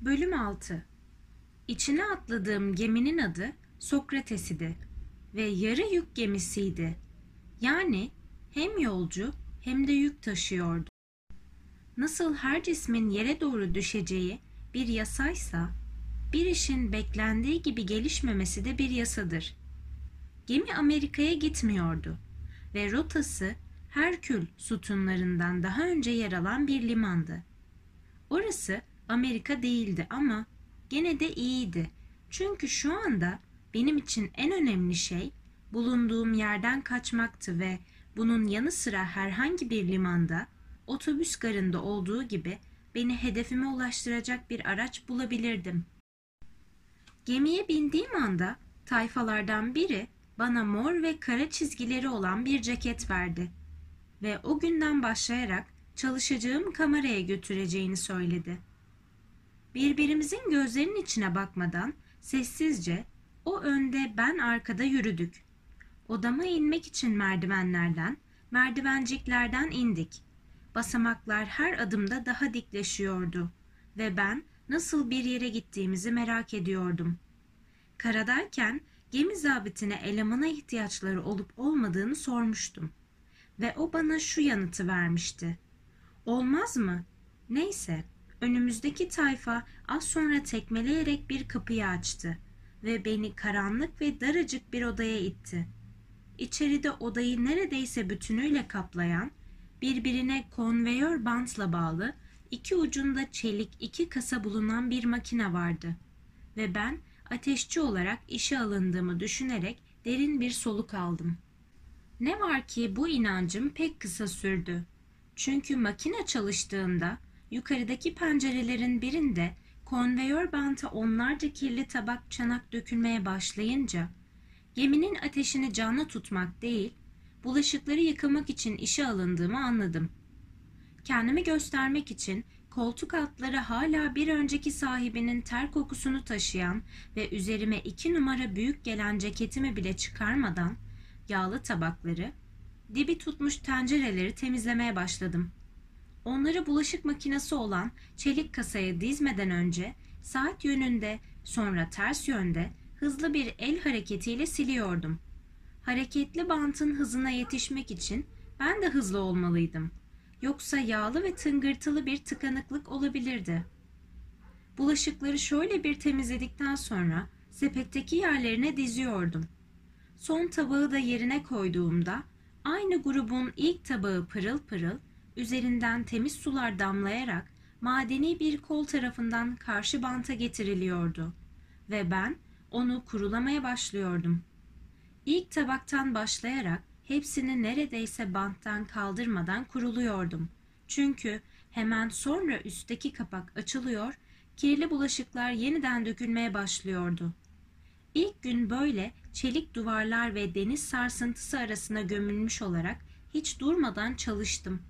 Bölüm 6 İçine atladığım geminin adı Sokrates idi ve yarı yük gemisiydi. Yani hem yolcu hem de yük taşıyordu. Nasıl her cismin yere doğru düşeceği bir yasaysa, bir işin beklendiği gibi gelişmemesi de bir yasadır. Gemi Amerika'ya gitmiyordu ve rotası Herkül sütunlarından daha önce yer alan bir limandı. Orası Amerika değildi ama gene de iyiydi. Çünkü şu anda benim için en önemli şey bulunduğum yerden kaçmaktı ve bunun yanı sıra herhangi bir limanda, otobüs garında olduğu gibi beni hedefime ulaştıracak bir araç bulabilirdim. Gemiye bindiğim anda tayfalardan biri bana mor ve kara çizgileri olan bir ceket verdi ve o günden başlayarak çalışacağım kameraya götüreceğini söyledi. Birbirimizin gözlerinin içine bakmadan sessizce o önde ben arkada yürüdük. Odama inmek için merdivenlerden, merdivenciklerden indik. Basamaklar her adımda daha dikleşiyordu ve ben nasıl bir yere gittiğimizi merak ediyordum. Karadayken gemi zabitine elemana ihtiyaçları olup olmadığını sormuştum. Ve o bana şu yanıtı vermişti. Olmaz mı? Neyse, önümüzdeki tayfa az sonra tekmeleyerek bir kapıyı açtı ve beni karanlık ve daracık bir odaya itti. İçeride odayı neredeyse bütünüyle kaplayan, birbirine konveyör bantla bağlı, iki ucunda çelik iki kasa bulunan bir makine vardı. Ve ben ateşçi olarak işe alındığımı düşünerek derin bir soluk aldım. Ne var ki bu inancım pek kısa sürdü. Çünkü makine çalıştığında yukarıdaki pencerelerin birinde konveyör banta onlarca kirli tabak çanak dökülmeye başlayınca geminin ateşini canlı tutmak değil, bulaşıkları yıkamak için işe alındığımı anladım. Kendimi göstermek için koltuk altları hala bir önceki sahibinin ter kokusunu taşıyan ve üzerime iki numara büyük gelen ceketimi bile çıkarmadan yağlı tabakları, dibi tutmuş tencereleri temizlemeye başladım. Onları bulaşık makinesi olan çelik kasaya dizmeden önce saat yönünde sonra ters yönde hızlı bir el hareketiyle siliyordum. Hareketli bantın hızına yetişmek için ben de hızlı olmalıydım. Yoksa yağlı ve tıngırtılı bir tıkanıklık olabilirdi. Bulaşıkları şöyle bir temizledikten sonra sepetteki yerlerine diziyordum. Son tabağı da yerine koyduğumda aynı grubun ilk tabağı pırıl pırıl üzerinden temiz sular damlayarak madeni bir kol tarafından karşı banta getiriliyordu ve ben onu kurulamaya başlıyordum. İlk tabaktan başlayarak hepsini neredeyse banttan kaldırmadan kuruluyordum. Çünkü hemen sonra üstteki kapak açılıyor, kirli bulaşıklar yeniden dökülmeye başlıyordu. İlk gün böyle çelik duvarlar ve deniz sarsıntısı arasına gömülmüş olarak hiç durmadan çalıştım.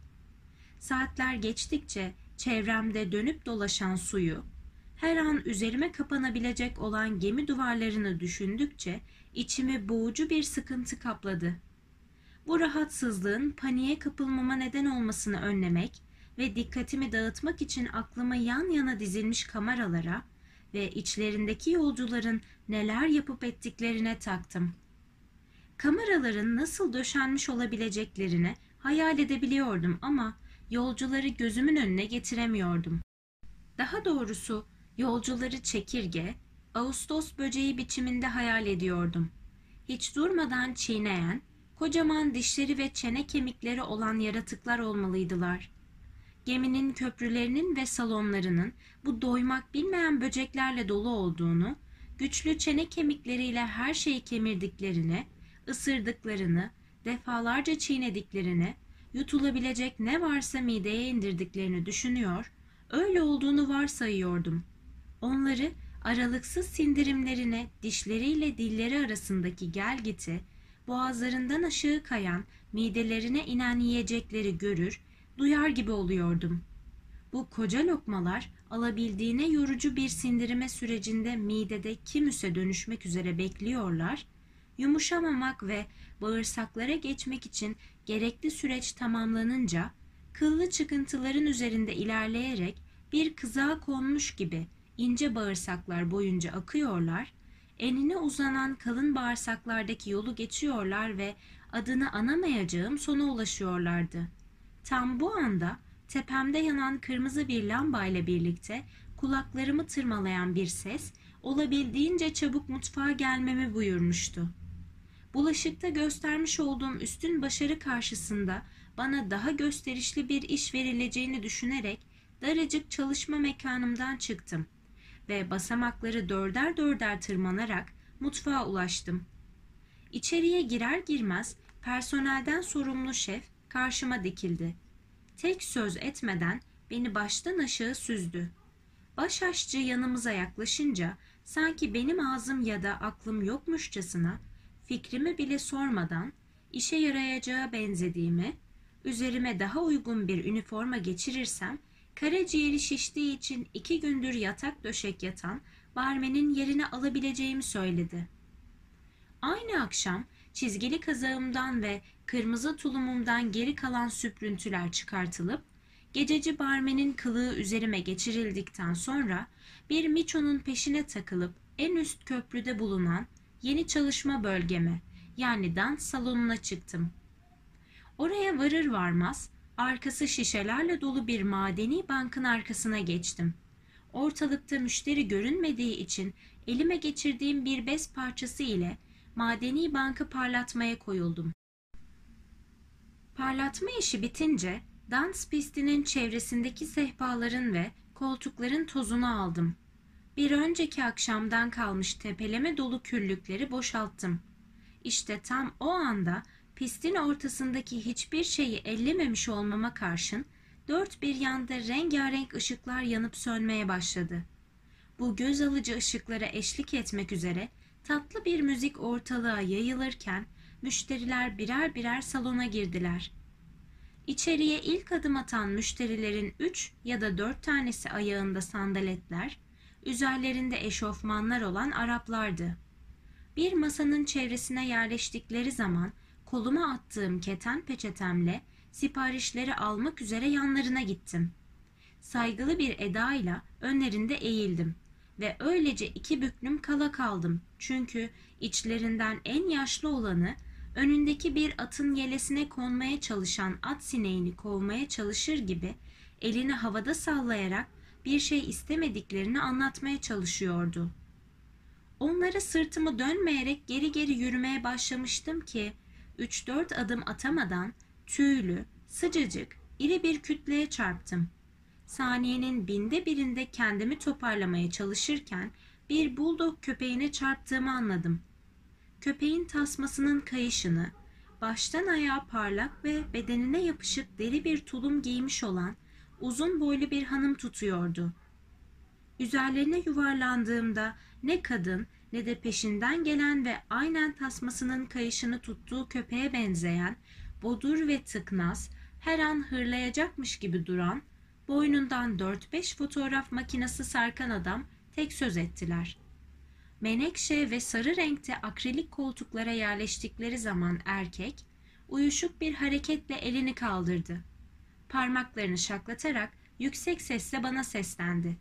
Saatler geçtikçe çevremde dönüp dolaşan suyu, her an üzerime kapanabilecek olan gemi duvarlarını düşündükçe içimi boğucu bir sıkıntı kapladı. Bu rahatsızlığın paniğe kapılmama neden olmasını önlemek ve dikkatimi dağıtmak için aklıma yan yana dizilmiş kameralara ve içlerindeki yolcuların neler yapıp ettiklerine taktım. Kameraların nasıl döşenmiş olabileceklerini hayal edebiliyordum ama yolcuları gözümün önüne getiremiyordum. Daha doğrusu yolcuları çekirge, Ağustos böceği biçiminde hayal ediyordum. Hiç durmadan çiğneyen, kocaman dişleri ve çene kemikleri olan yaratıklar olmalıydılar. Geminin köprülerinin ve salonlarının bu doymak bilmeyen böceklerle dolu olduğunu, güçlü çene kemikleriyle her şeyi kemirdiklerini, ısırdıklarını, defalarca çiğnediklerini, yutulabilecek ne varsa mideye indirdiklerini düşünüyor, öyle olduğunu varsayıyordum. Onları aralıksız sindirimlerine dişleriyle dilleri arasındaki gelgiti, boğazlarından aşağı kayan midelerine inen yiyecekleri görür, duyar gibi oluyordum. Bu koca lokmalar alabildiğine yorucu bir sindirime sürecinde midede kimüse dönüşmek üzere bekliyorlar, yumuşamamak ve bağırsaklara geçmek için gerekli süreç tamamlanınca kıllı çıkıntıların üzerinde ilerleyerek bir kızağa konmuş gibi ince bağırsaklar boyunca akıyorlar, enine uzanan kalın bağırsaklardaki yolu geçiyorlar ve adını anamayacağım sona ulaşıyorlardı. Tam bu anda tepemde yanan kırmızı bir lambayla birlikte kulaklarımı tırmalayan bir ses olabildiğince çabuk mutfağa gelmemi buyurmuştu. Bulaşıkta göstermiş olduğum üstün başarı karşısında bana daha gösterişli bir iş verileceğini düşünerek daracık çalışma mekanımdan çıktım ve basamakları dörder dörder tırmanarak mutfağa ulaştım. İçeriye girer girmez personelden sorumlu şef karşıma dikildi. Tek söz etmeden beni baştan aşağı süzdü. Baş aşçı yanımıza yaklaşınca sanki benim ağzım ya da aklım yokmuşçasına fikrimi bile sormadan işe yarayacağı benzediğimi, üzerime daha uygun bir üniforma geçirirsem karaciğeri şiştiği için iki gündür yatak döşek yatan barmenin yerini alabileceğimi söyledi. Aynı akşam çizgili kazağımdan ve kırmızı tulumumdan geri kalan süprüntüler çıkartılıp gececi barmenin kılığı üzerime geçirildikten sonra bir miçonun peşine takılıp en üst köprüde bulunan yeni çalışma bölgeme yani dans salonuna çıktım. Oraya varır varmaz arkası şişelerle dolu bir madeni bankın arkasına geçtim. Ortalıkta müşteri görünmediği için elime geçirdiğim bir bez parçası ile madeni bankı parlatmaya koyuldum. Parlatma işi bitince dans pistinin çevresindeki sehpaların ve koltukların tozunu aldım. Bir önceki akşamdan kalmış tepeleme dolu küllükleri boşalttım. İşte tam o anda pistin ortasındaki hiçbir şeyi ellememiş olmama karşın dört bir yanda rengarenk ışıklar yanıp sönmeye başladı. Bu göz alıcı ışıklara eşlik etmek üzere tatlı bir müzik ortalığa yayılırken müşteriler birer birer salona girdiler. İçeriye ilk adım atan müşterilerin üç ya da dört tanesi ayağında sandaletler, üzerlerinde eşofmanlar olan Araplardı. Bir masanın çevresine yerleştikleri zaman koluma attığım keten peçetemle siparişleri almak üzere yanlarına gittim. Saygılı bir edayla önlerinde eğildim ve öylece iki büklüm kala kaldım. Çünkü içlerinden en yaşlı olanı önündeki bir atın yelesine konmaya çalışan at sineğini kovmaya çalışır gibi elini havada sallayarak bir şey istemediklerini anlatmaya çalışıyordu. Onlara sırtımı dönmeyerek geri geri yürümeye başlamıştım ki üç dört adım atamadan tüylü, sıcacık, iri bir kütleye çarptım. Saniyenin binde birinde kendimi toparlamaya çalışırken bir buldog köpeğine çarptığımı anladım. Köpeğin tasmasının kayışını, baştan ayağa parlak ve bedenine yapışık deri bir tulum giymiş olan uzun boylu bir hanım tutuyordu. Üzerlerine yuvarlandığımda ne kadın ne de peşinden gelen ve aynen tasmasının kayışını tuttuğu köpeğe benzeyen, bodur ve tıknaz, her an hırlayacakmış gibi duran, boynundan 4-5 fotoğraf makinesi sarkan adam tek söz ettiler. Menekşe ve sarı renkte akrilik koltuklara yerleştikleri zaman erkek, uyuşuk bir hareketle elini kaldırdı. Parmaklarını şaklatarak yüksek sesle bana seslendi.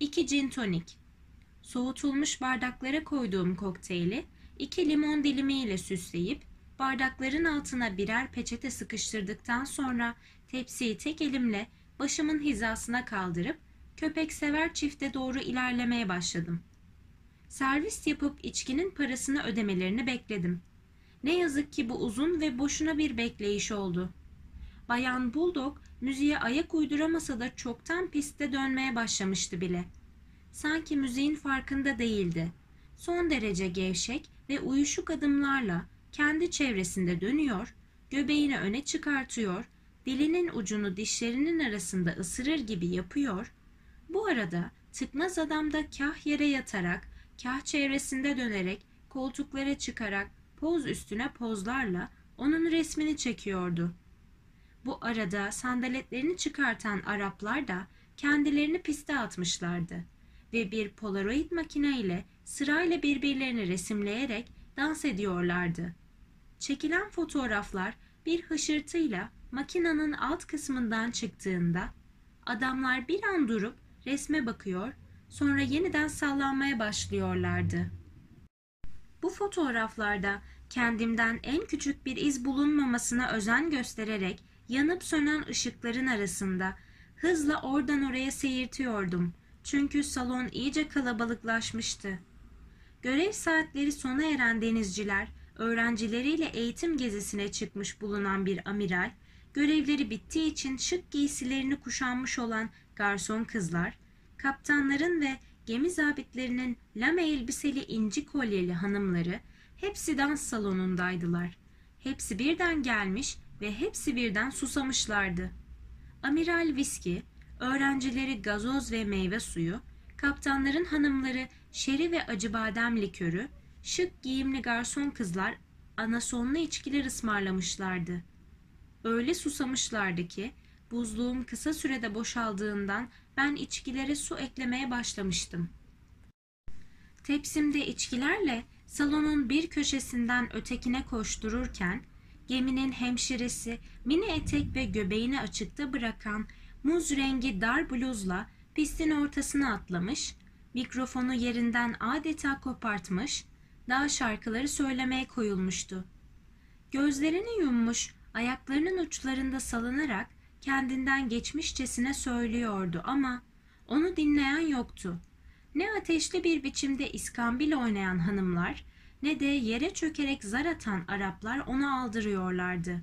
İki gin tonik. Soğutulmuş bardaklara koyduğum kokteyli iki limon dilimiyle süsleyip bardakların altına birer peçete sıkıştırdıktan sonra tepsiyi tek elimle başımın hizasına kaldırıp köpek sever çifte doğru ilerlemeye başladım. Servis yapıp içkinin parasını ödemelerini bekledim. Ne yazık ki bu uzun ve boşuna bir bekleyiş oldu. Bayan Bulldog müziğe ayak uyduramasa da çoktan piste dönmeye başlamıştı bile. Sanki müziğin farkında değildi. Son derece gevşek ve uyuşuk adımlarla kendi çevresinde dönüyor, göbeğini öne çıkartıyor, dilinin ucunu dişlerinin arasında ısırır gibi yapıyor. Bu arada tıknaz adam da kah yere yatarak, kah çevresinde dönerek, koltuklara çıkarak poz üstüne pozlarla onun resmini çekiyordu. Bu arada sandaletlerini çıkartan Araplar da kendilerini piste atmışlardı ve bir polaroid makine ile sırayla birbirlerini resimleyerek dans ediyorlardı. Çekilen fotoğraflar bir hışırtıyla makinenin alt kısmından çıktığında adamlar bir an durup resme bakıyor, sonra yeniden sallanmaya başlıyorlardı. Bu fotoğraflarda kendimden en küçük bir iz bulunmamasına özen göstererek yanıp sönen ışıkların arasında hızla oradan oraya seyirtiyordum. Çünkü salon iyice kalabalıklaşmıştı. Görev saatleri sona eren denizciler, öğrencileriyle eğitim gezisine çıkmış bulunan bir amiral, görevleri bittiği için şık giysilerini kuşanmış olan garson kızlar, kaptanların ve gemi zabitlerinin lame elbiseli inci kolyeli hanımları hepsi dans salonundaydılar. Hepsi birden gelmiş ve hepsi birden susamışlardı. Amiral viski, öğrencileri gazoz ve meyve suyu, kaptanların hanımları şeri ve acı badem likörü, şık giyimli garson kızlar anasonlu içkiler ısmarlamışlardı. Öyle susamışlardı ki buzluğum kısa sürede boşaldığından ben içkilere su eklemeye başlamıştım. Tepsimde içkilerle salonun bir köşesinden ötekine koştururken geminin hemşiresi mini etek ve göbeğini açıkta bırakan muz rengi dar bluzla pistin ortasına atlamış, mikrofonu yerinden adeta kopartmış, dağ şarkıları söylemeye koyulmuştu. Gözlerini yummuş, ayaklarının uçlarında salınarak kendinden geçmişçesine söylüyordu ama onu dinleyen yoktu. Ne ateşli bir biçimde iskambil oynayan hanımlar ne de yere çökerek zar atan Araplar onu aldırıyorlardı.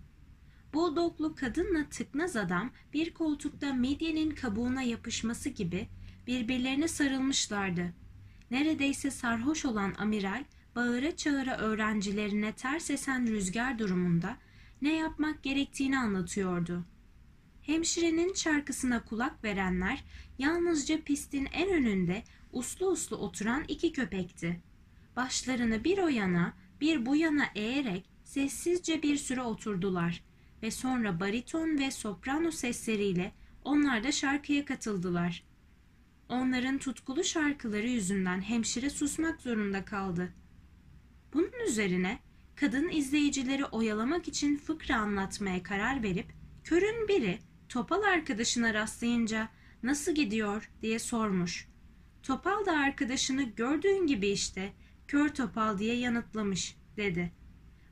Buldoglu kadınla tıknaz adam bir koltukta midyenin kabuğuna yapışması gibi birbirlerine sarılmışlardı. Neredeyse sarhoş olan amiral bağıra çağıra öğrencilerine ters esen rüzgar durumunda ne yapmak gerektiğini anlatıyordu. Hemşirenin şarkısına kulak verenler yalnızca pistin en önünde uslu uslu oturan iki köpekti. Başlarını bir o yana bir bu yana eğerek sessizce bir süre oturdular ve sonra bariton ve soprano sesleriyle onlar da şarkıya katıldılar. Onların tutkulu şarkıları yüzünden hemşire susmak zorunda kaldı. Bunun üzerine kadın izleyicileri oyalamak için fıkra anlatmaya karar verip körün biri Topal arkadaşına rastlayınca nasıl gidiyor diye sormuş. Topal da arkadaşını gördüğün gibi işte kör topal diye yanıtlamış dedi.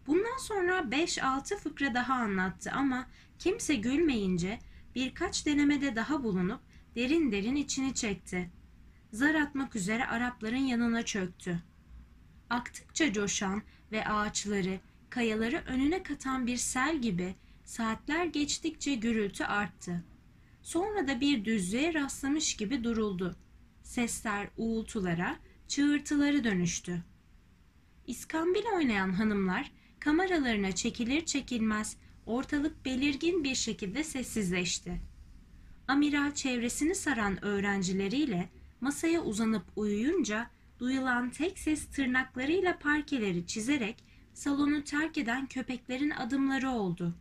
Bundan sonra 5-6 fıkra daha anlattı ama kimse gülmeyince birkaç denemede daha bulunup derin derin içini çekti. Zar atmak üzere Arapların yanına çöktü. Aktıkça coşan ve ağaçları, kayaları önüne katan bir sel gibi saatler geçtikçe gürültü arttı. Sonra da bir düzlüğe rastlamış gibi duruldu. Sesler uğultulara, çığırtıları dönüştü. İskambil oynayan hanımlar kameralarına çekilir çekilmez ortalık belirgin bir şekilde sessizleşti. Amiral çevresini saran öğrencileriyle masaya uzanıp uyuyunca duyulan tek ses tırnaklarıyla parkeleri çizerek salonu terk eden köpeklerin adımları oldu.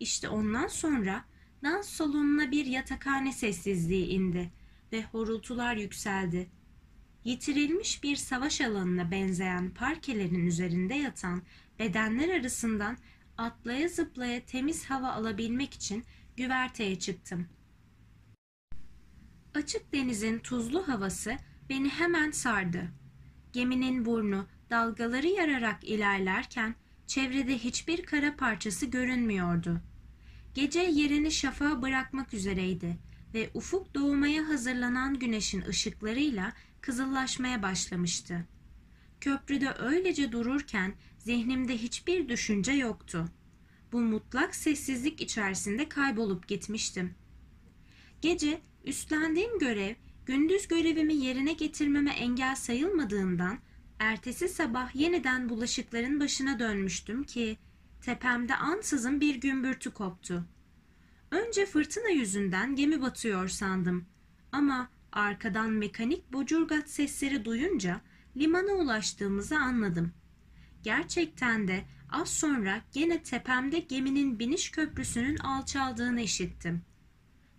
İşte ondan sonra dans salonuna bir yatakhane sessizliği indi ve horultular yükseldi. Yitirilmiş bir savaş alanına benzeyen parkelerin üzerinde yatan bedenler arasından atlaya zıplaya temiz hava alabilmek için güverteye çıktım. Açık denizin tuzlu havası beni hemen sardı. Geminin burnu dalgaları yararak ilerlerken çevrede hiçbir kara parçası görünmüyordu. Gece yerini şafağa bırakmak üzereydi ve ufuk doğmaya hazırlanan güneşin ışıklarıyla kızıllaşmaya başlamıştı. Köprüde öylece dururken zihnimde hiçbir düşünce yoktu. Bu mutlak sessizlik içerisinde kaybolup gitmiştim. Gece üstlendiğim görev gündüz görevimi yerine getirmeme engel sayılmadığından ertesi sabah yeniden bulaşıkların başına dönmüştüm ki tepemde ansızın bir gümbürtü koptu. Önce fırtına yüzünden gemi batıyor sandım ama arkadan mekanik bocurgat sesleri duyunca limana ulaştığımızı anladım. Gerçekten de az sonra gene tepemde geminin biniş köprüsünün alçaldığını işittim.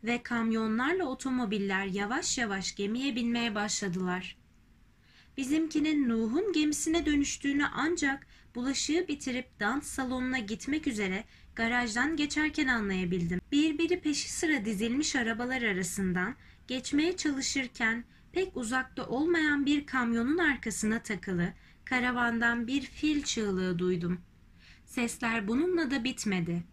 Ve kamyonlarla otomobiller yavaş yavaş gemiye binmeye başladılar. Bizimkinin Nuh'un gemisine dönüştüğünü ancak bulaşığı bitirip dans salonuna gitmek üzere garajdan geçerken anlayabildim. Birbiri peşi sıra dizilmiş arabalar arasından geçmeye çalışırken pek uzakta olmayan bir kamyonun arkasına takılı karavandan bir fil çığlığı duydum. Sesler bununla da bitmedi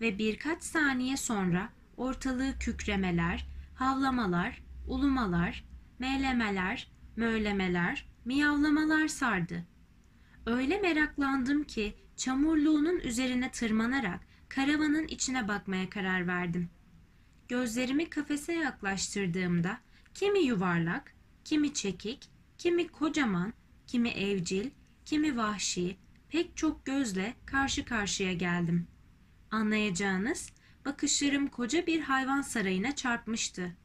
ve birkaç saniye sonra ortalığı kükremeler, havlamalar, ulumalar, meylemeler, möylemeler, miyavlamalar sardı. Öyle meraklandım ki çamurluğunun üzerine tırmanarak karavanın içine bakmaya karar verdim. Gözlerimi kafese yaklaştırdığımda kimi yuvarlak, kimi çekik, kimi kocaman, kimi evcil, kimi vahşi, pek çok gözle karşı karşıya geldim. Anlayacağınız bakışlarım koca bir hayvan sarayına çarpmıştı.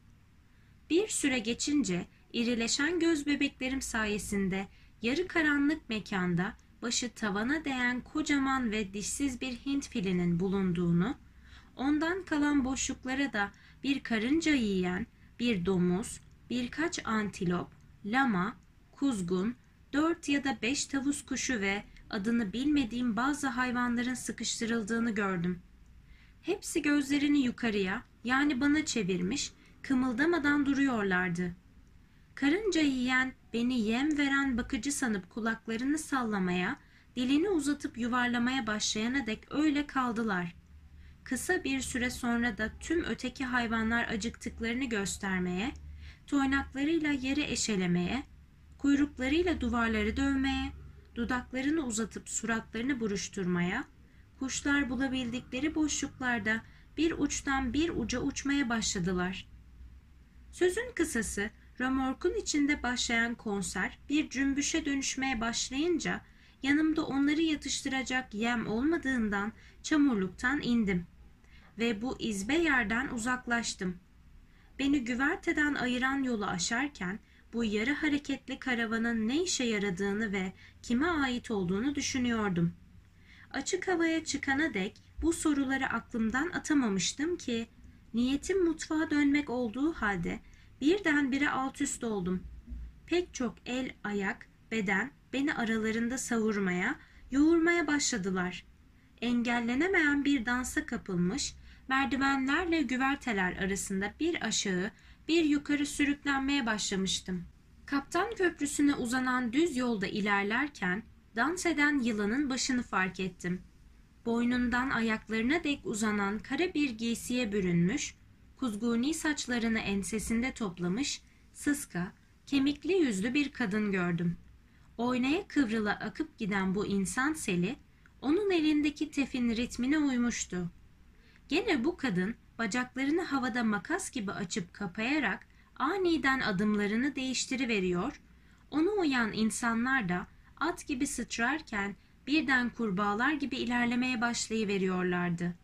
Bir süre geçince irileşen göz bebeklerim sayesinde yarı karanlık mekanda başı tavana değen kocaman ve dişsiz bir Hint filinin bulunduğunu, ondan kalan boşluklara da bir karınca yiyen, bir domuz, birkaç antilop, lama, kuzgun, dört ya da beş tavus kuşu ve adını bilmediğim bazı hayvanların sıkıştırıldığını gördüm. Hepsi gözlerini yukarıya yani bana çevirmiş, kımıldamadan duruyorlardı. Karınca yiyen, beni yem veren bakıcı sanıp kulaklarını sallamaya, dilini uzatıp yuvarlamaya başlayana dek öyle kaldılar. Kısa bir süre sonra da tüm öteki hayvanlar acıktıklarını göstermeye, toynaklarıyla yeri eşelemeye, kuyruklarıyla duvarları dövmeye, dudaklarını uzatıp suratlarını buruşturmaya, kuşlar bulabildikleri boşluklarda bir uçtan bir uca uçmaya başladılar. Sözün kısası, Römorkun içinde başlayan konser bir cümbüşe dönüşmeye başlayınca yanımda onları yatıştıracak yem olmadığından çamurluktan indim ve bu izbe yerden uzaklaştım. Beni güverteden ayıran yolu aşarken bu yarı hareketli karavanın ne işe yaradığını ve kime ait olduğunu düşünüyordum. Açık havaya çıkana dek bu soruları aklımdan atamamıştım ki niyetim mutfağa dönmek olduğu halde birdenbire alt üst oldum. Pek çok el, ayak, beden beni aralarında savurmaya, yoğurmaya başladılar. Engellenemeyen bir dansa kapılmış, merdivenlerle güverteler arasında bir aşağı, bir yukarı sürüklenmeye başlamıştım. Kaptan köprüsüne uzanan düz yolda ilerlerken dans eden yılanın başını fark ettim. Boynundan ayaklarına dek uzanan kara bir giysiye bürünmüş, kuzguni saçlarını ensesinde toplamış, sıska, kemikli yüzlü bir kadın gördüm. Oynaya kıvrıla akıp giden bu insan seli, onun elindeki tefin ritmine uymuştu. Gene bu kadın bacaklarını havada makas gibi açıp kapayarak aniden adımlarını değiştiriveriyor, onu uyan insanlar da at gibi sıçrarken birden kurbağalar gibi ilerlemeye başlayıveriyorlardı.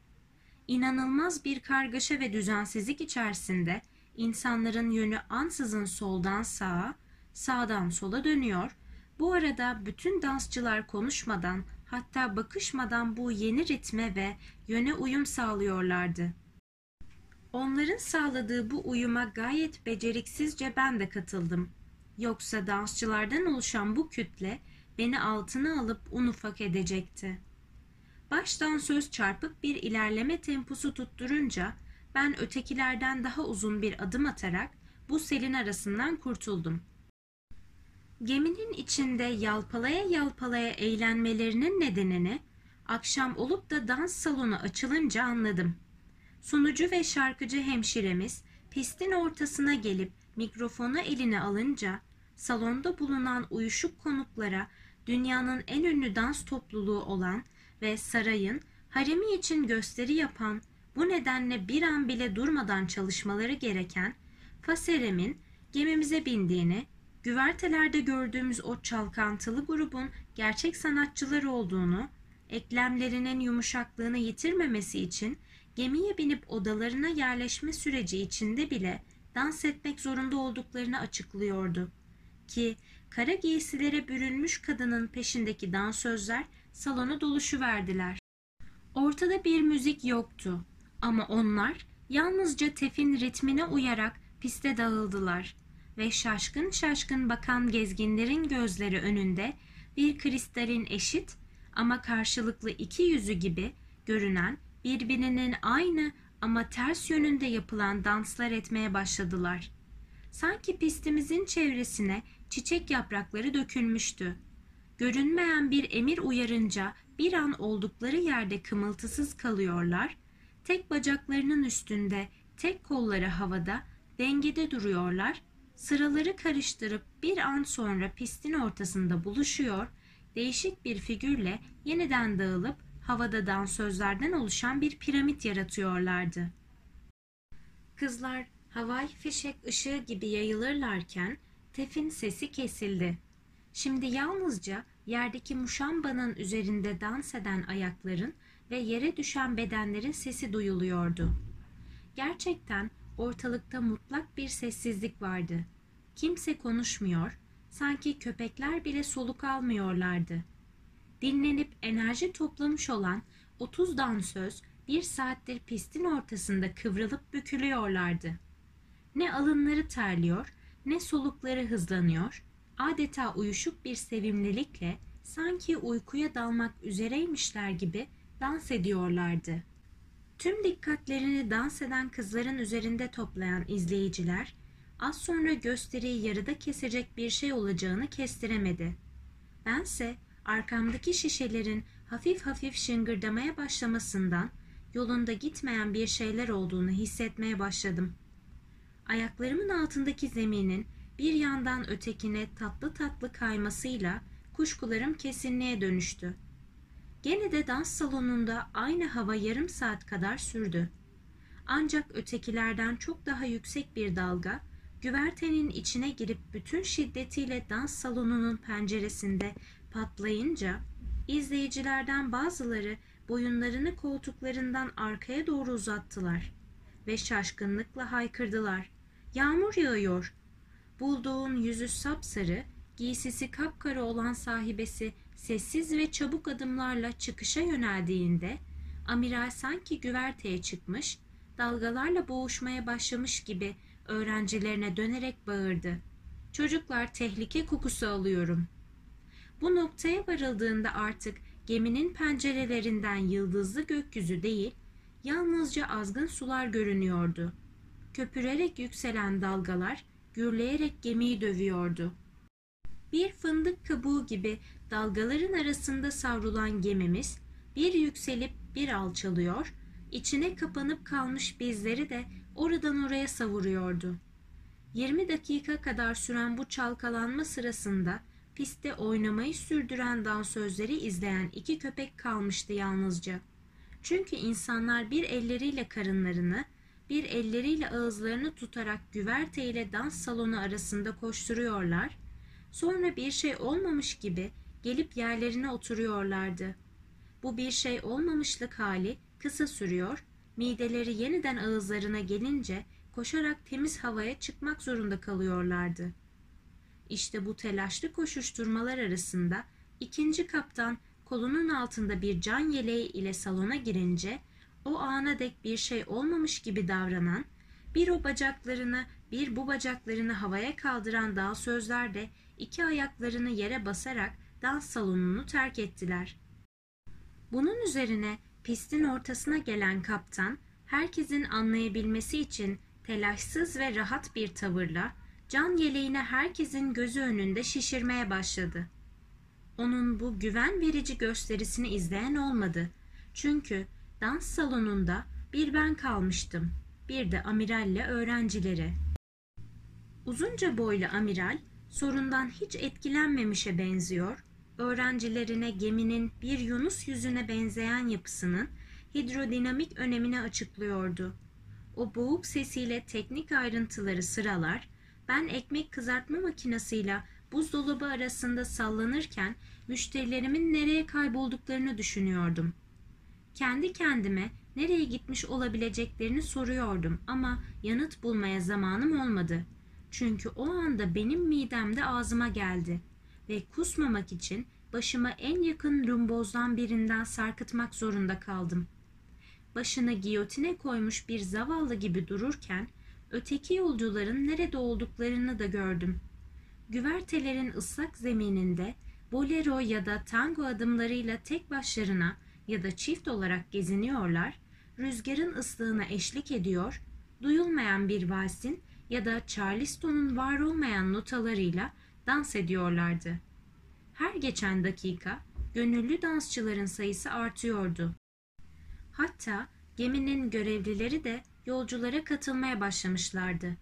İnanılmaz bir kargaşa ve düzensizlik içerisinde insanların yönü ansızın soldan sağa, sağdan sola dönüyor. Bu arada bütün dansçılar konuşmadan hatta bakışmadan bu yeni ritme ve yöne uyum sağlıyorlardı. Onların sağladığı bu uyuma gayet beceriksizce ben de katıldım. Yoksa dansçılardan oluşan bu kütle beni altına alıp un ufak edecekti. Baştan söz çarpık bir ilerleme temposu tutturunca ben ötekilerden daha uzun bir adım atarak bu selin arasından kurtuldum. Geminin içinde yalpalaya yalpalaya eğlenmelerinin nedenini akşam olup da dans salonu açılınca anladım. Sunucu ve şarkıcı hemşiremiz pistin ortasına gelip mikrofonu eline alınca salonda bulunan uyuşuk konuklara dünyanın en ünlü dans topluluğu olan ve sarayın haremi için gösteri yapan bu nedenle bir an bile durmadan çalışmaları gereken Faserem'in gemimize bindiğini, güvertelerde gördüğümüz o çalkantılı grubun gerçek sanatçılar olduğunu, eklemlerinin yumuşaklığını yitirmemesi için gemiye binip odalarına yerleşme süreci içinde bile dans etmek zorunda olduklarını açıklıyordu. Ki kara giysilere bürünmüş kadının peşindeki dansözler salonu doluşu verdiler. Ortada bir müzik yoktu ama onlar yalnızca tefin ritmine uyarak piste dağıldılar ve şaşkın şaşkın bakan gezginlerin gözleri önünde bir kristalin eşit ama karşılıklı iki yüzü gibi görünen birbirinin aynı ama ters yönünde yapılan danslar etmeye başladılar. Sanki pistimizin çevresine çiçek yaprakları dökülmüştü. Görünmeyen bir emir uyarınca bir an oldukları yerde kımıltısız kalıyorlar, tek bacaklarının üstünde, tek kolları havada, dengede duruyorlar, sıraları karıştırıp bir an sonra pistin ortasında buluşuyor, değişik bir figürle yeniden dağılıp havada dansözlerden oluşan bir piramit yaratıyorlardı. Kızlar havai fişek ışığı gibi yayılırlarken Tef'in sesi kesildi. Şimdi yalnızca yerdeki muşambanın üzerinde dans eden ayakların ve yere düşen bedenlerin sesi duyuluyordu. Gerçekten ortalıkta mutlak bir sessizlik vardı. Kimse konuşmuyor, sanki köpekler bile soluk almıyorlardı. Dinlenip enerji toplamış olan 30 dansöz bir saattir pistin ortasında kıvrılıp bükülüyorlardı. Ne alınları terliyor, ne solukları hızlanıyor, adeta uyuşuk bir sevimlilikle sanki uykuya dalmak üzereymişler gibi dans ediyorlardı. Tüm dikkatlerini dans eden kızların üzerinde toplayan izleyiciler az sonra gösteriyi yarıda kesecek bir şey olacağını kestiremedi. Bense arkamdaki şişelerin hafif hafif şıngırdamaya başlamasından yolunda gitmeyen bir şeyler olduğunu hissetmeye başladım. Ayaklarımın altındaki zeminin bir yandan ötekine tatlı tatlı kaymasıyla kuşkularım kesinliğe dönüştü. Gene de dans salonunda aynı hava yarım saat kadar sürdü. Ancak ötekilerden çok daha yüksek bir dalga güvertenin içine girip bütün şiddetiyle dans salonunun penceresinde patlayınca izleyicilerden bazıları boyunlarını koltuklarından arkaya doğru uzattılar ve şaşkınlıkla haykırdılar. Yağmur yağıyor. Bulduğun yüzü sapsarı, giysisi kapkara olan sahibesi sessiz ve çabuk adımlarla çıkışa yöneldiğinde amiral sanki güverteye çıkmış, dalgalarla boğuşmaya başlamış gibi öğrencilerine dönerek bağırdı. Çocuklar tehlike kokusu alıyorum. Bu noktaya varıldığında artık geminin pencerelerinden yıldızlı gökyüzü değil, yalnızca azgın sular görünüyordu. Köpürerek yükselen dalgalar gürleyerek gemiyi dövüyordu. Bir fındık kabuğu gibi dalgaların arasında savrulan gemimiz bir yükselip bir alçalıyor, içine kapanıp kalmış bizleri de oradan oraya savuruyordu. 20 dakika kadar süren bu çalkalanma sırasında pistte oynamayı sürdüren dansözleri izleyen iki köpek kalmıştı yalnızca. Çünkü insanlar bir elleriyle karınlarını, bir elleriyle ağızlarını tutarak güverte ile dans salonu arasında koşturuyorlar, sonra bir şey olmamış gibi gelip yerlerine oturuyorlardı. Bu bir şey olmamışlık hali kısa sürüyor, mideleri yeniden ağızlarına gelince koşarak temiz havaya çıkmak zorunda kalıyorlardı. İşte bu telaşlı koşuşturmalar arasında ikinci kaptan kolunun altında bir can yeleği ile salona girince o ana dek bir şey olmamış gibi davranan, bir o bacaklarını bir bu bacaklarını havaya kaldıran dağ sözler de iki ayaklarını yere basarak dans salonunu terk ettiler. Bunun üzerine pistin ortasına gelen kaptan herkesin anlayabilmesi için telaşsız ve rahat bir tavırla can yeleğini herkesin gözü önünde şişirmeye başladı. Onun bu güven verici gösterisini izleyen olmadı. Çünkü dans salonunda bir ben kalmıştım. Bir de amiralle öğrencileri. Uzunca boylu amiral sorundan hiç etkilenmemişe benziyor, öğrencilerine geminin bir yunus yüzüne benzeyen yapısının hidrodinamik önemini açıklıyordu. O boğuk sesiyle teknik ayrıntıları sıralar, ben ekmek kızartma makinesiyle buzdolabı arasında sallanırken müşterilerimin nereye kaybolduklarını düşünüyordum. Kendi kendime nereye gitmiş olabileceklerini soruyordum ama yanıt bulmaya zamanım olmadı. Çünkü o anda benim midem de ağzıma geldi ve kusmamak için başıma en yakın rumbozdan birinden sarkıtmak zorunda kaldım. Başına giyotine koymuş bir zavallı gibi dururken öteki yolcuların nerede olduklarını da gördüm. Güvertelerin ıslak zemininde bolero ya da tango adımlarıyla tek başlarına ya da çift olarak geziniyorlar, rüzgarın ıslığına eşlik ediyor, duyulmayan bir valsin ya da Charleston'un var olmayan notalarıyla dans ediyorlardı. Her geçen dakika gönüllü dansçıların sayısı artıyordu. Hatta geminin görevlileri de yolculara katılmaya başlamışlardı.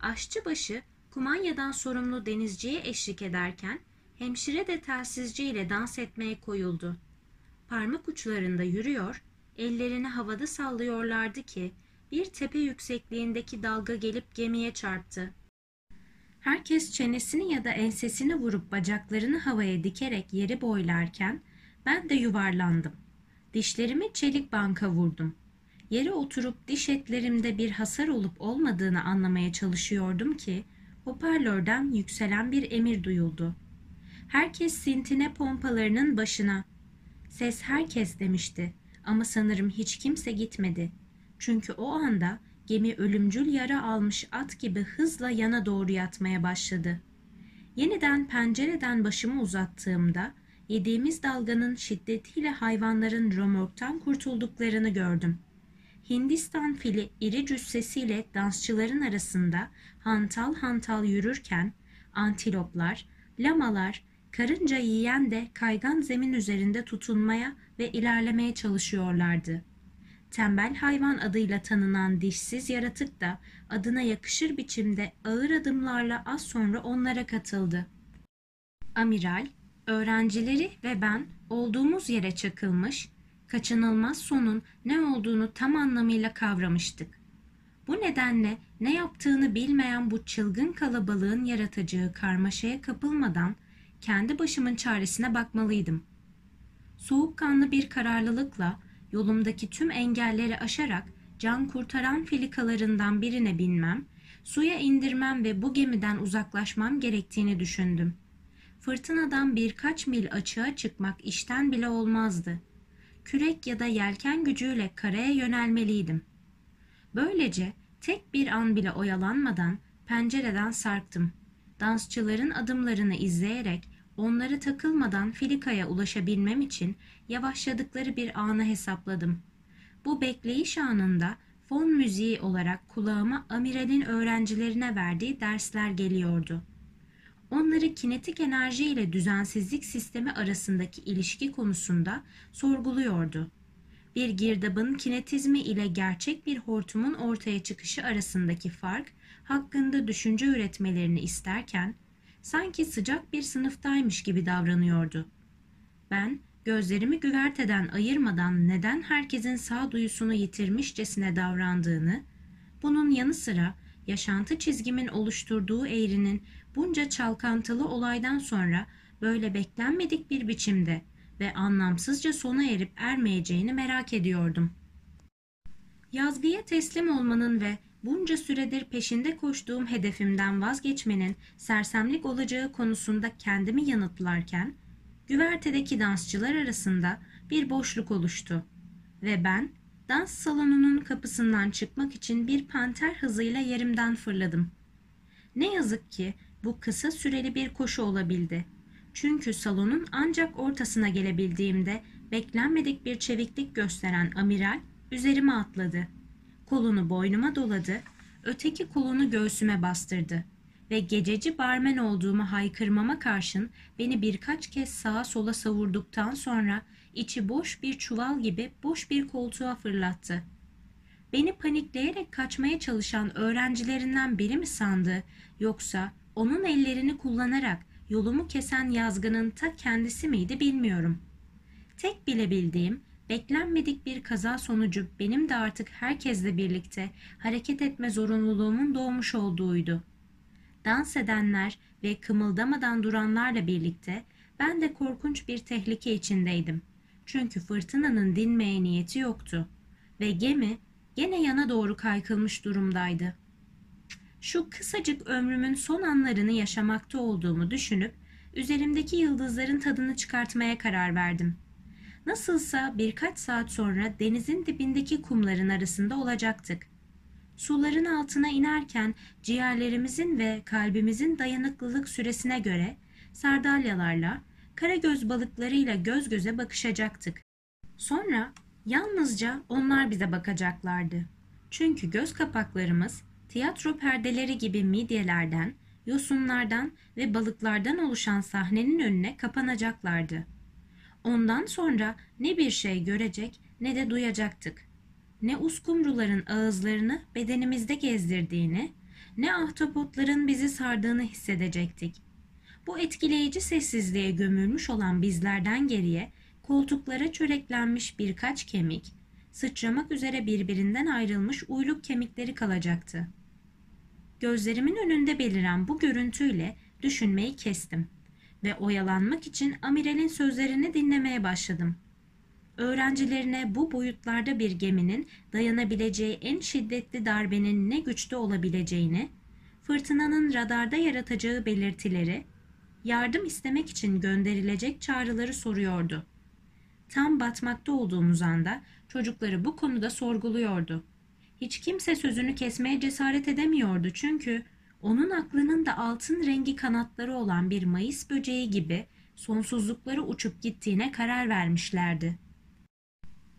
Aşçıbaşı kumanyadan sorumlu denizciye eşlik ederken hemşire de telsizci ile dans etmeye koyuldu. Parmak uçlarında yürüyor, ellerini havada sallıyorlardı ki bir tepe yüksekliğindeki dalga gelip gemiye çarptı. Herkes çenesini ya da ensesini vurup bacaklarını havaya dikerek yeri boylarken ben de yuvarlandım. Dişlerimi çelik banka vurdum. Yere oturup diş etlerimde bir hasar olup olmadığını anlamaya çalışıyordum ki hoparlörden yükselen bir emir duyuldu. Herkes sintine pompalarının başına. Ses herkes demişti ama sanırım hiç kimse gitmedi. Çünkü o anda gemi ölümcül yara almış at gibi hızla yana doğru yatmaya başladı. Yeniden pencereden başımı uzattığımda yediğimiz dalganın şiddetiyle hayvanların romorktan kurtulduklarını gördüm. Hindistan fili iri cüssesiyle dansçıların arasında hantal hantal yürürken antiloplar, lamalar, karınca yiyen de kaygan zemin üzerinde tutunmaya ve ilerlemeye çalışıyorlardı. Tembel hayvan adıyla tanınan dişsiz yaratık da adına yakışır biçimde ağır adımlarla az sonra onlara katıldı. Amiral, öğrencileri ve ben olduğumuz yere çakılmış, kaçınılmaz sonun ne olduğunu tam anlamıyla kavramıştık. Bu nedenle ne yaptığını bilmeyen bu çılgın kalabalığın yaratacağı karmaşaya kapılmadan kendi başımın çaresine bakmalıydım. Soğukkanlı bir kararlılıkla yolumdaki tüm engelleri aşarak can kurtaran filikalarından birine binmem, suya indirmem ve bu gemiden uzaklaşmam gerektiğini düşündüm. Fırtınadan birkaç mil açığa çıkmak işten bile olmazdı. Kürek ya da yelken gücüyle karaya yönelmeliydim. Böylece tek bir an bile oyalanmadan pencereden sarktım. Dansçıların adımlarını izleyerek onları takılmadan filikaya ulaşabilmem için yavaşladıkları bir anı hesapladım. Bu bekleyiş anında fon müziği olarak kulağıma amiralin öğrencilerine verdiği dersler geliyordu. Onları kinetik enerji ile düzensizlik sistemi arasındaki ilişki konusunda sorguluyordu. Bir girdabın kinetizmi ile gerçek bir hortumun ortaya çıkışı arasındaki fark hakkında düşünce üretmelerini isterken sanki sıcak bir sınıftaymış gibi davranıyordu. Ben gözlerimi güverteden ayırmadan neden herkesin sağduyusunu yitirmişçesine davrandığını, bunun yanı sıra yaşantı çizgimin oluşturduğu eğrinin bunca çalkantılı olaydan sonra böyle beklenmedik bir biçimde ve anlamsızca sona erip ermeyeceğini merak ediyordum. Yazgıya teslim olmanın ve bunca süredir peşinde koştuğum hedefimden vazgeçmenin sersemlik olacağı konusunda kendimi yanıtlarken, güvertedeki dansçılar arasında bir boşluk oluştu ve ben dans salonunun kapısından çıkmak için bir panter hızıyla yerimden fırladım. Ne yazık ki bu kısa süreli bir koşu olabildi. Çünkü salonun ancak ortasına gelebildiğimde beklenmedik bir çeviklik gösteren amiral üzerime atladı. Kolunu boynuma doladı, öteki kolunu göğsüme bastırdı ve gececi barmen olduğumu haykırmama karşın beni birkaç kez sağa sola savurduktan sonra içi boş bir çuval gibi boş bir koltuğa fırlattı. Beni panikleyerek kaçmaya çalışan öğrencilerinden biri mi sandı yoksa onun ellerini kullanarak yolumu kesen yazgının ta kendisi miydi bilmiyorum. Tek bilebildiğim beklenmedik bir kaza sonucu benim de artık herkesle birlikte hareket etme zorunluluğumun doğmuş olduğuydu. Dans edenler ve kımıldamadan duranlarla birlikte ben de korkunç bir tehlike içindeydim. Çünkü fırtınanın dinmeye niyeti yoktu ve gemi gene yana doğru kaykılmış durumdaydı. Şu kısacık ömrümün son anlarını yaşamakta olduğumu düşünüp üzerimdeki yıldızların tadını çıkartmaya karar verdim. Nasılsa birkaç saat sonra denizin dibindeki kumların arasında olacaktık. Suların altına inerken ciğerlerimizin ve kalbimizin dayanıklılık süresine göre sardalyalarla, karagöz balıklarıyla göz göze bakışacaktık. Sonra yalnızca onlar bize bakacaklardı. Çünkü göz kapaklarımız tiyatro perdeleri gibi midyelerden, yosunlardan ve balıklardan oluşan sahnenin önüne kapanacaklardı. Ondan sonra ne bir şey görecek ne de duyacaktık. Ne uskumruların ağızlarını bedenimizde gezdirdiğini, ne ahtapotların bizi sardığını hissedecektik. Bu etkileyici sessizliğe gömülmüş olan bizlerden geriye koltuklara çöreklenmiş birkaç kemik, sıçramak üzere birbirinden ayrılmış uyluk kemikleri kalacaktı. Gözlerimin önünde beliren bu görüntüyle düşünmeyi kestim ve oyalanmak için amiralin sözlerini dinlemeye başladım. Öğrencilerine bu boyutlarda bir geminin dayanabileceği en şiddetli darbenin ne güçte olabileceğini, fırtınanın radarda yaratacağı belirtileri, yardım istemek için gönderilecek çağrıları soruyordu. Tam batmakta olduğumuz anda çocukları bu konuda sorguluyordu. Hiç kimse sözünü kesmeye cesaret edemiyordu çünkü onun aklının da altın rengi kanatları olan bir mayıs böceği gibi sonsuzlukları uçup gittiğine karar vermişlerdi.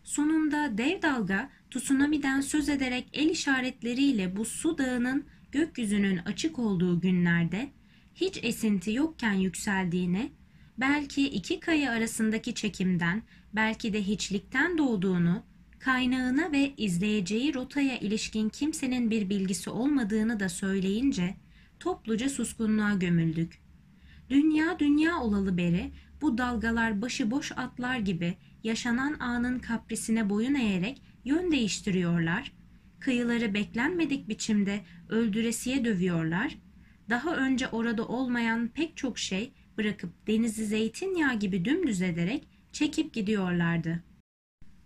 Sonunda dev dalga tsunami'den söz ederek el işaretleriyle bu su dağının gökyüzünün açık olduğu günlerde hiç esinti yokken yükseldiğini, belki iki kaya arasındaki çekimden, belki de hiçlikten doğduğunu, kaynağına ve izleyeceği rotaya ilişkin kimsenin bir bilgisi olmadığını da söyleyince topluca suskunluğa gömüldük. Dünya dünya olalı beri bu dalgalar başıboş atlar gibi yaşanan anın kaprisine boyun eğerek yön değiştiriyorlar, kıyıları beklenmedik biçimde öldüresiye dövüyorlar, daha önce orada olmayan pek çok şey bırakıp denizi zeytinyağı gibi dümdüz ederek çekip gidiyorlardı.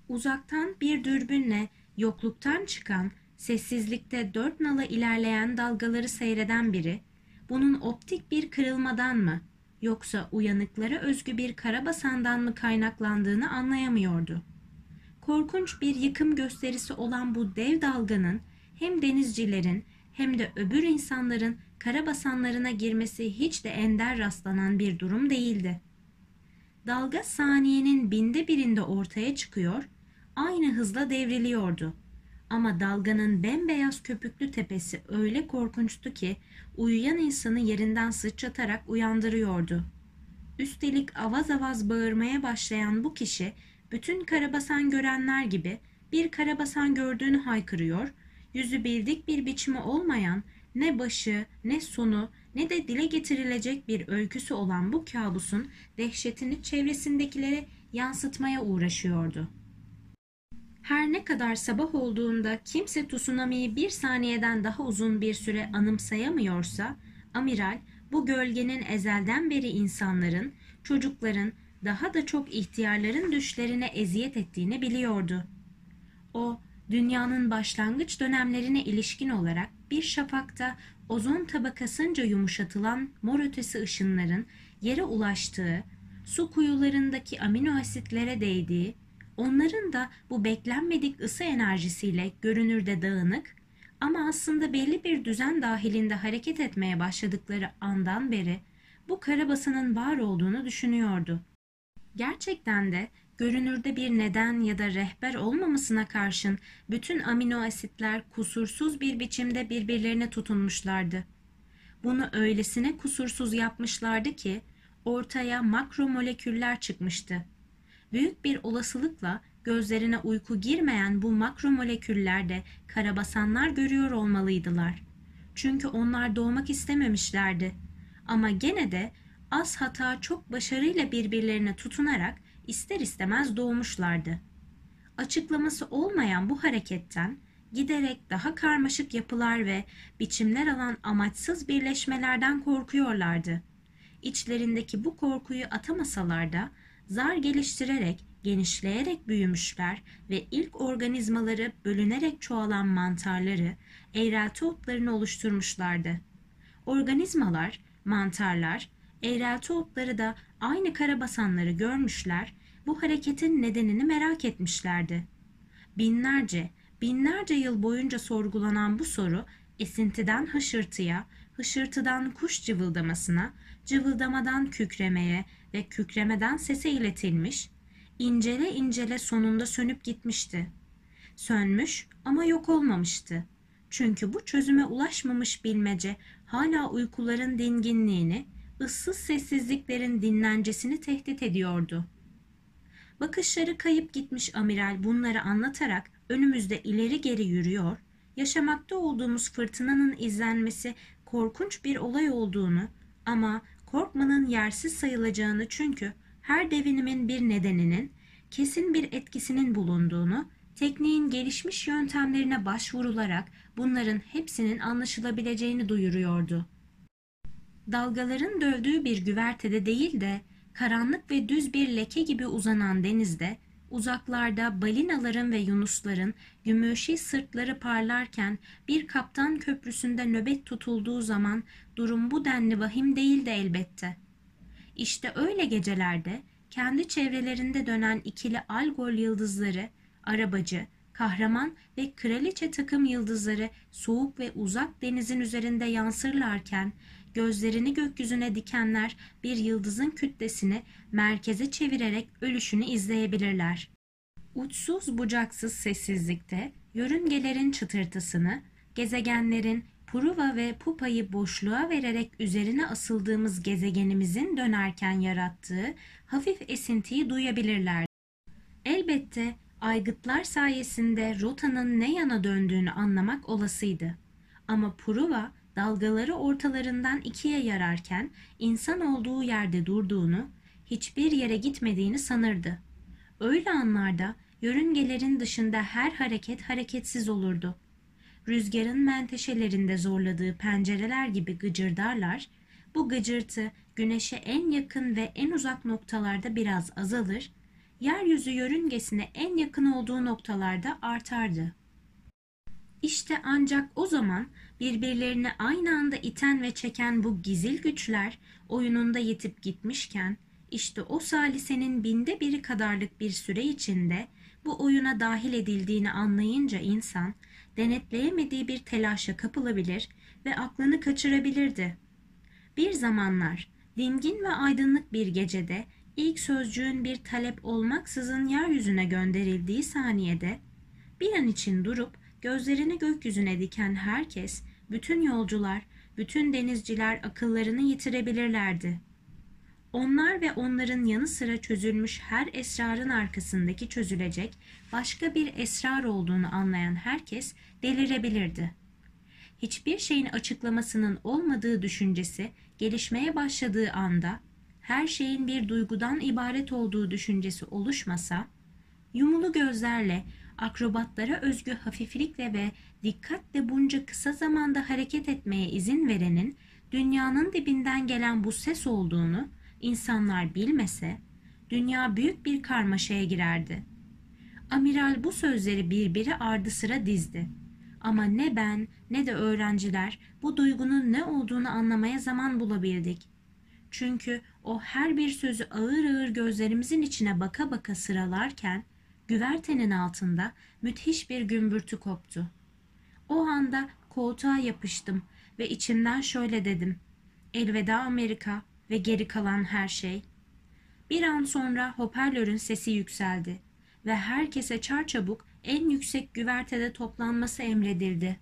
Uzaktan bir dürbünle yokluktan çıkan, sessizlikte dört nala ilerleyen dalgaları seyreden biri, bunun optik bir kırılmadan mı yoksa uyanıklara özgü bir karabasandan mı kaynaklandığını anlayamıyordu. Korkunç bir yıkım gösterisi olan bu dev dalganın hem denizcilerin hem de öbür insanların karabasanlarına girmesi hiç de ender rastlanan bir durum değildi. Dalga saniyenin binde birinde ortaya çıkıyor, aynı hızla devriliyordu. Ama dalganın bembeyaz köpüklü tepesi öyle korkunçtu ki uyuyan insanı yerinden sıçratarak uyandırıyordu. Üstelik avaz avaz bağırmaya başlayan bu kişi bütün karabasan görenler gibi bir karabasan gördüğünü haykırıyor, yüzü bildik bir biçimi olmayan ne başı ne sonu ne de dile getirilecek bir öyküsü olan bu kabusun dehşetini çevresindekilere yansıtmaya uğraşıyordu. Her ne kadar sabah olduğunda kimse tsunami'yi bir saniyeden daha uzun bir süre anımsayamıyorsa, amiral bu gölgenin ezelden beri insanların, çocukların, daha da çok ihtiyarların düşlerine eziyet ettiğini biliyordu. O, dünyanın başlangıç dönemlerine ilişkin olarak bir şafakta ozon tabakasınca yumuşatılan mor ötesi ışınların yere ulaştığı, su kuyularındaki amino asitlere değdiği, onların da bu beklenmedik ısı enerjisiyle görünürde dağınık ama aslında belli bir düzen dahilinde hareket etmeye başladıkları andan beri bu karabasanın var olduğunu düşünüyordu. Gerçekten de görünürde bir neden ya da rehber olmamasına karşın bütün amino asitler kusursuz bir biçimde birbirlerine tutunmuşlardı. Bunu öylesine kusursuz yapmışlardı ki ortaya makromoleküller çıkmıştı. Büyük bir olasılıkla gözlerine uyku girmeyen bu makromoleküllerde karabasanlar görüyor olmalıydılar. Çünkü onlar doğmak istememişlerdi. Ama gene de az hata çok başarıyla birbirlerine tutunarak ister istemez doğmuşlardı. Açıklaması olmayan bu hareketten giderek daha karmaşık yapılar ve biçimler alan amaçsız birleşmelerden korkuyorlardı. İçlerindeki bu korkuyu atamasalar da zar geliştirerek, genişleyerek büyümüşler ve ilk organizmaları bölünerek çoğalan mantarları, eğrelti otlarını oluşturmuşlardı. Organizmalar, mantarlar, eğrelti otları da aynı karabasanları görmüşler, bu hareketin nedenini merak etmişlerdi. Binlerce, binlerce yıl boyunca sorgulanan bu soru esintiden hışırtıya, hışırtıdan kuş cıvıldamasına, cıvıldamadan kükremeye ve kükremeden sese iletilmiş, incele incele sonunda sönüp gitmişti. Sönmüş ama yok olmamıştı. Çünkü bu çözüme ulaşmamış bilmece hala uykuların dinginliğini, ıssız sessizliklerin dinlencesini tehdit ediyordu. Bakışları kayıp gitmiş amiral bunları anlatarak önümüzde ileri geri yürüyor, yaşamakta olduğumuz fırtınanın izlenmesi korkunç bir olay olduğunu ama korkmanın yersiz sayılacağını çünkü her devinimin bir nedeninin, kesin bir etkisinin bulunduğunu, tekniğin gelişmiş yöntemlerine başvurularak bunların hepsinin anlaşılabileceğini duyuruyordu. Dalgaların dövdüğü bir güvertede değil de karanlık ve düz bir leke gibi uzanan denizde uzaklarda balinaların ve yunusların gümüşi sırtları parlarken bir kaptan köprüsünde nöbet tutulduğu zaman durum bu denli vahim değildi elbette. İşte öyle gecelerde kendi çevrelerinde dönen ikili Algol yıldızları, arabacı, kahraman ve kraliçe takım yıldızları soğuk ve uzak denizin üzerinde yansırlarken gözlerini gökyüzüne dikenler bir yıldızın kütlesini merkeze çevirerek ölüşünü izleyebilirler. Uçsuz bucaksız sessizlikte yörüngelerin çıtırtısını, gezegenlerin Pruva ve Pupa'yı boşluğa vererek üzerine asıldığımız gezegenimizin dönerken yarattığı hafif esintiyi duyabilirler. Elbette aygıtlar sayesinde rotanın ne yana döndüğünü anlamak olasıydı. Ama Pruva dalgaları ortalarından ikiye yararken insan olduğu yerde durduğunu, hiçbir yere gitmediğini sanırdı. Öyle anlarda yörüngelerin dışında her hareket hareketsiz olurdu. Rüzgarın menteşelerinde zorladığı pencereler gibi gıcırdarlar, bu gıcırtı güneşe en yakın ve en uzak noktalarda biraz azalır, yeryüzü yörüngesine en yakın olduğu noktalarda artardı. İşte ancak o zaman birbirlerini aynı anda iten ve çeken bu gizil güçler oyununda yetip gitmişken işte o salisenin binde biri kadarlık bir süre içinde bu oyuna dahil edildiğini anlayınca insan denetleyemediği bir telaşa kapılabilir ve aklını kaçırabilirdi. Bir zamanlar dingin ve aydınlık bir gecede ilk sözcüğün bir talep olmaksızın yeryüzüne gönderildiği saniyede bir an için durup Gözlerini gökyüzüne diken herkes, bütün yolcular, bütün denizciler akıllarını yitirebilirlerdi. Onlar ve onların yanı sıra çözülmüş her esrarın arkasındaki çözülecek başka bir esrar olduğunu anlayan herkes delirebilirdi. Hiçbir şeyin açıklamasının olmadığı düşüncesi gelişmeye başladığı anda her şeyin bir duygudan ibaret olduğu düşüncesi oluşmasa, yumulu gözlerle akrobatlara özgü hafiflikle ve dikkatle bunca kısa zamanda hareket etmeye izin verenin dünyanın dibinden gelen bu ses olduğunu insanlar bilmese dünya büyük bir karmaşaya girerdi. Amiral bu sözleri birbiri ardı sıra dizdi. Ama ne ben ne de öğrenciler bu duygunun ne olduğunu anlamaya zaman bulabildik. Çünkü o her bir sözü ağır ağır gözlerimizin içine baka baka sıralarken Güvertenin altında müthiş bir gümbürtü koptu. O anda koltuğa yapıştım ve içimden şöyle dedim. Elveda Amerika ve geri kalan her şey. Bir an sonra hoparlörün sesi yükseldi ve herkese çarçabuk en yüksek güvertede toplanması emredildi.